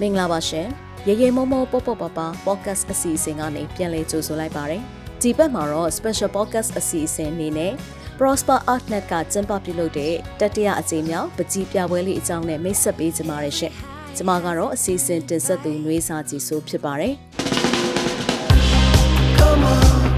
မင်္ဂလာပါရှင်ရေရေမောမောပေါပေါပါပါ podcast အစီအစဉ်ကနေပြန်လည်ကြိုဆိုလိုက်ပါတယ်ဒီဘက်မှာတော့ special podcast အစီအစဉ်အနေနဲ့ Prosper Artnet ကကျင်းပပြုလုပ်တဲ့တတိယအကြိမ်မြောက်ပကြီးပြပွဲလေးအကြောင်းနဲ့မိတ်ဆက်ပေးကြပါရရှင်ကျွန်မကတော့အစီအစဉ်တင်ဆက်သူနှွေးစာကြည်ဆိုဖြစ်ပါတယ် Come on, come on,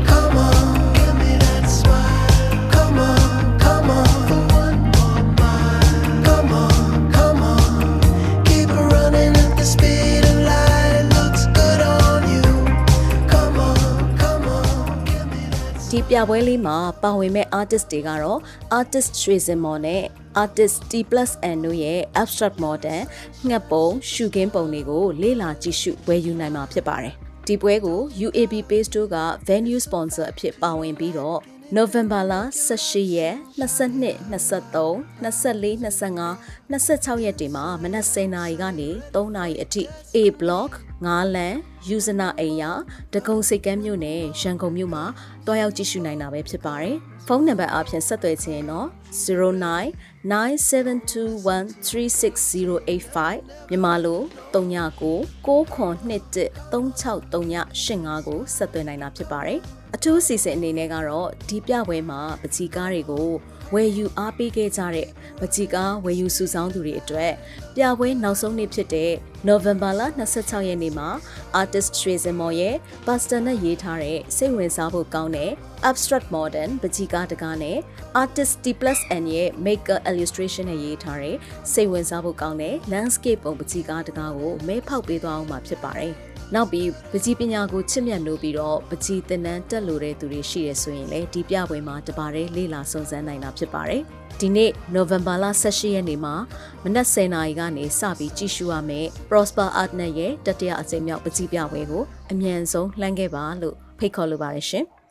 ဒီပြပွဲလေးမှာပါဝင်မဲ့ artist တွေကတော့ artist ရွှေစင်မော်နဲ့ artist T+N တို့ရဲ့ abstract model ငှက်ပုံရှုခင်းပုံတွေကိုလေ့လာကြည့်ရှုဝယ်ယူနိုင်မှာဖြစ်ပါတယ်။ဒီပွဲကို UAB Page တို့က venue sponsor အဖြစ်ပါဝင်ပြီးတော့ November လ18ရက်22 23 24 25 26ရက်တွေမှာမနက်10:00နာရီကနေ3:00နာရီအထိ A block 9လမ်းယူဇနာအိမ်ယာဒဂုံစိတ်ကမ်းမြို့နယ်ရန်ကုန်မြို့မှာတွားရောက်ကြည့်ရှုနိုင်တာပဲဖြစ်ပါတယ်။ဖုန်းနံပါတ်အပြင်ဆက်သွယ်ခြင်းတော့0997213685မြန်မာလို39 6921 363985ကိုဆက်သွယ်နိုင်တာဖြစ်ပါတယ်။အထူးအစီအစဉ်အနေနဲ့ကတော့ဒီပြပွဲမှာပချီကားတွေကိုဝယ်ယူအားပေးခဲ့ကြတဲ့ပချီကားဝယ်ယူစုဆောင်းသူတွေအတွက်ပြပွဲနောက်ဆုံးနေ့ဖြစ်တဲ့ November လ26ရက်နေ့မှာ artist ရွှေစင်မော်ရဲ့ poster နဲ့ရေးထားတဲ့စိတ်ဝင်စားဖို့ကောင်းတဲ့ abstract modern ပချီကားတကားနဲ့ artist T+N ရဲ့ maker illustration နဲ့ရေးထားတဲ့စိတ်ဝင်စားဖို့ကောင်းတဲ့ landscape ပုံပချီကားတကားကိုမဲဖောက်ပေးသွားအောင်မှာဖြစ်ပါတယ်။ နောက်ပြီးပကြီးပညာကိုချစ်မြတ်လို့ပြီးတော့ပကြီးတင်နန်းတက်လို့တဲ့သူတွေရှိရဆိုရင်လည်းဒီပြပွဲမှာတပါးတည်းလေ့လာစုံစမ်းနိုင်တာဖြစ်ပါတယ်။ဒီနေ့ November လ18ရက်နေ့မှာမနက်10:00နာရီကနေစပြီးကြည့်ရှုရမယ့် Prosper Art နဲ့ရဲ့တတိယအကြိမ်မြောက်ပကြီးပြပွဲကိုအမြန်ဆုံးလှမ်းခဲ့ပါလို့ဖိတ်ခေါ်လိုပါတယ်ရှင်။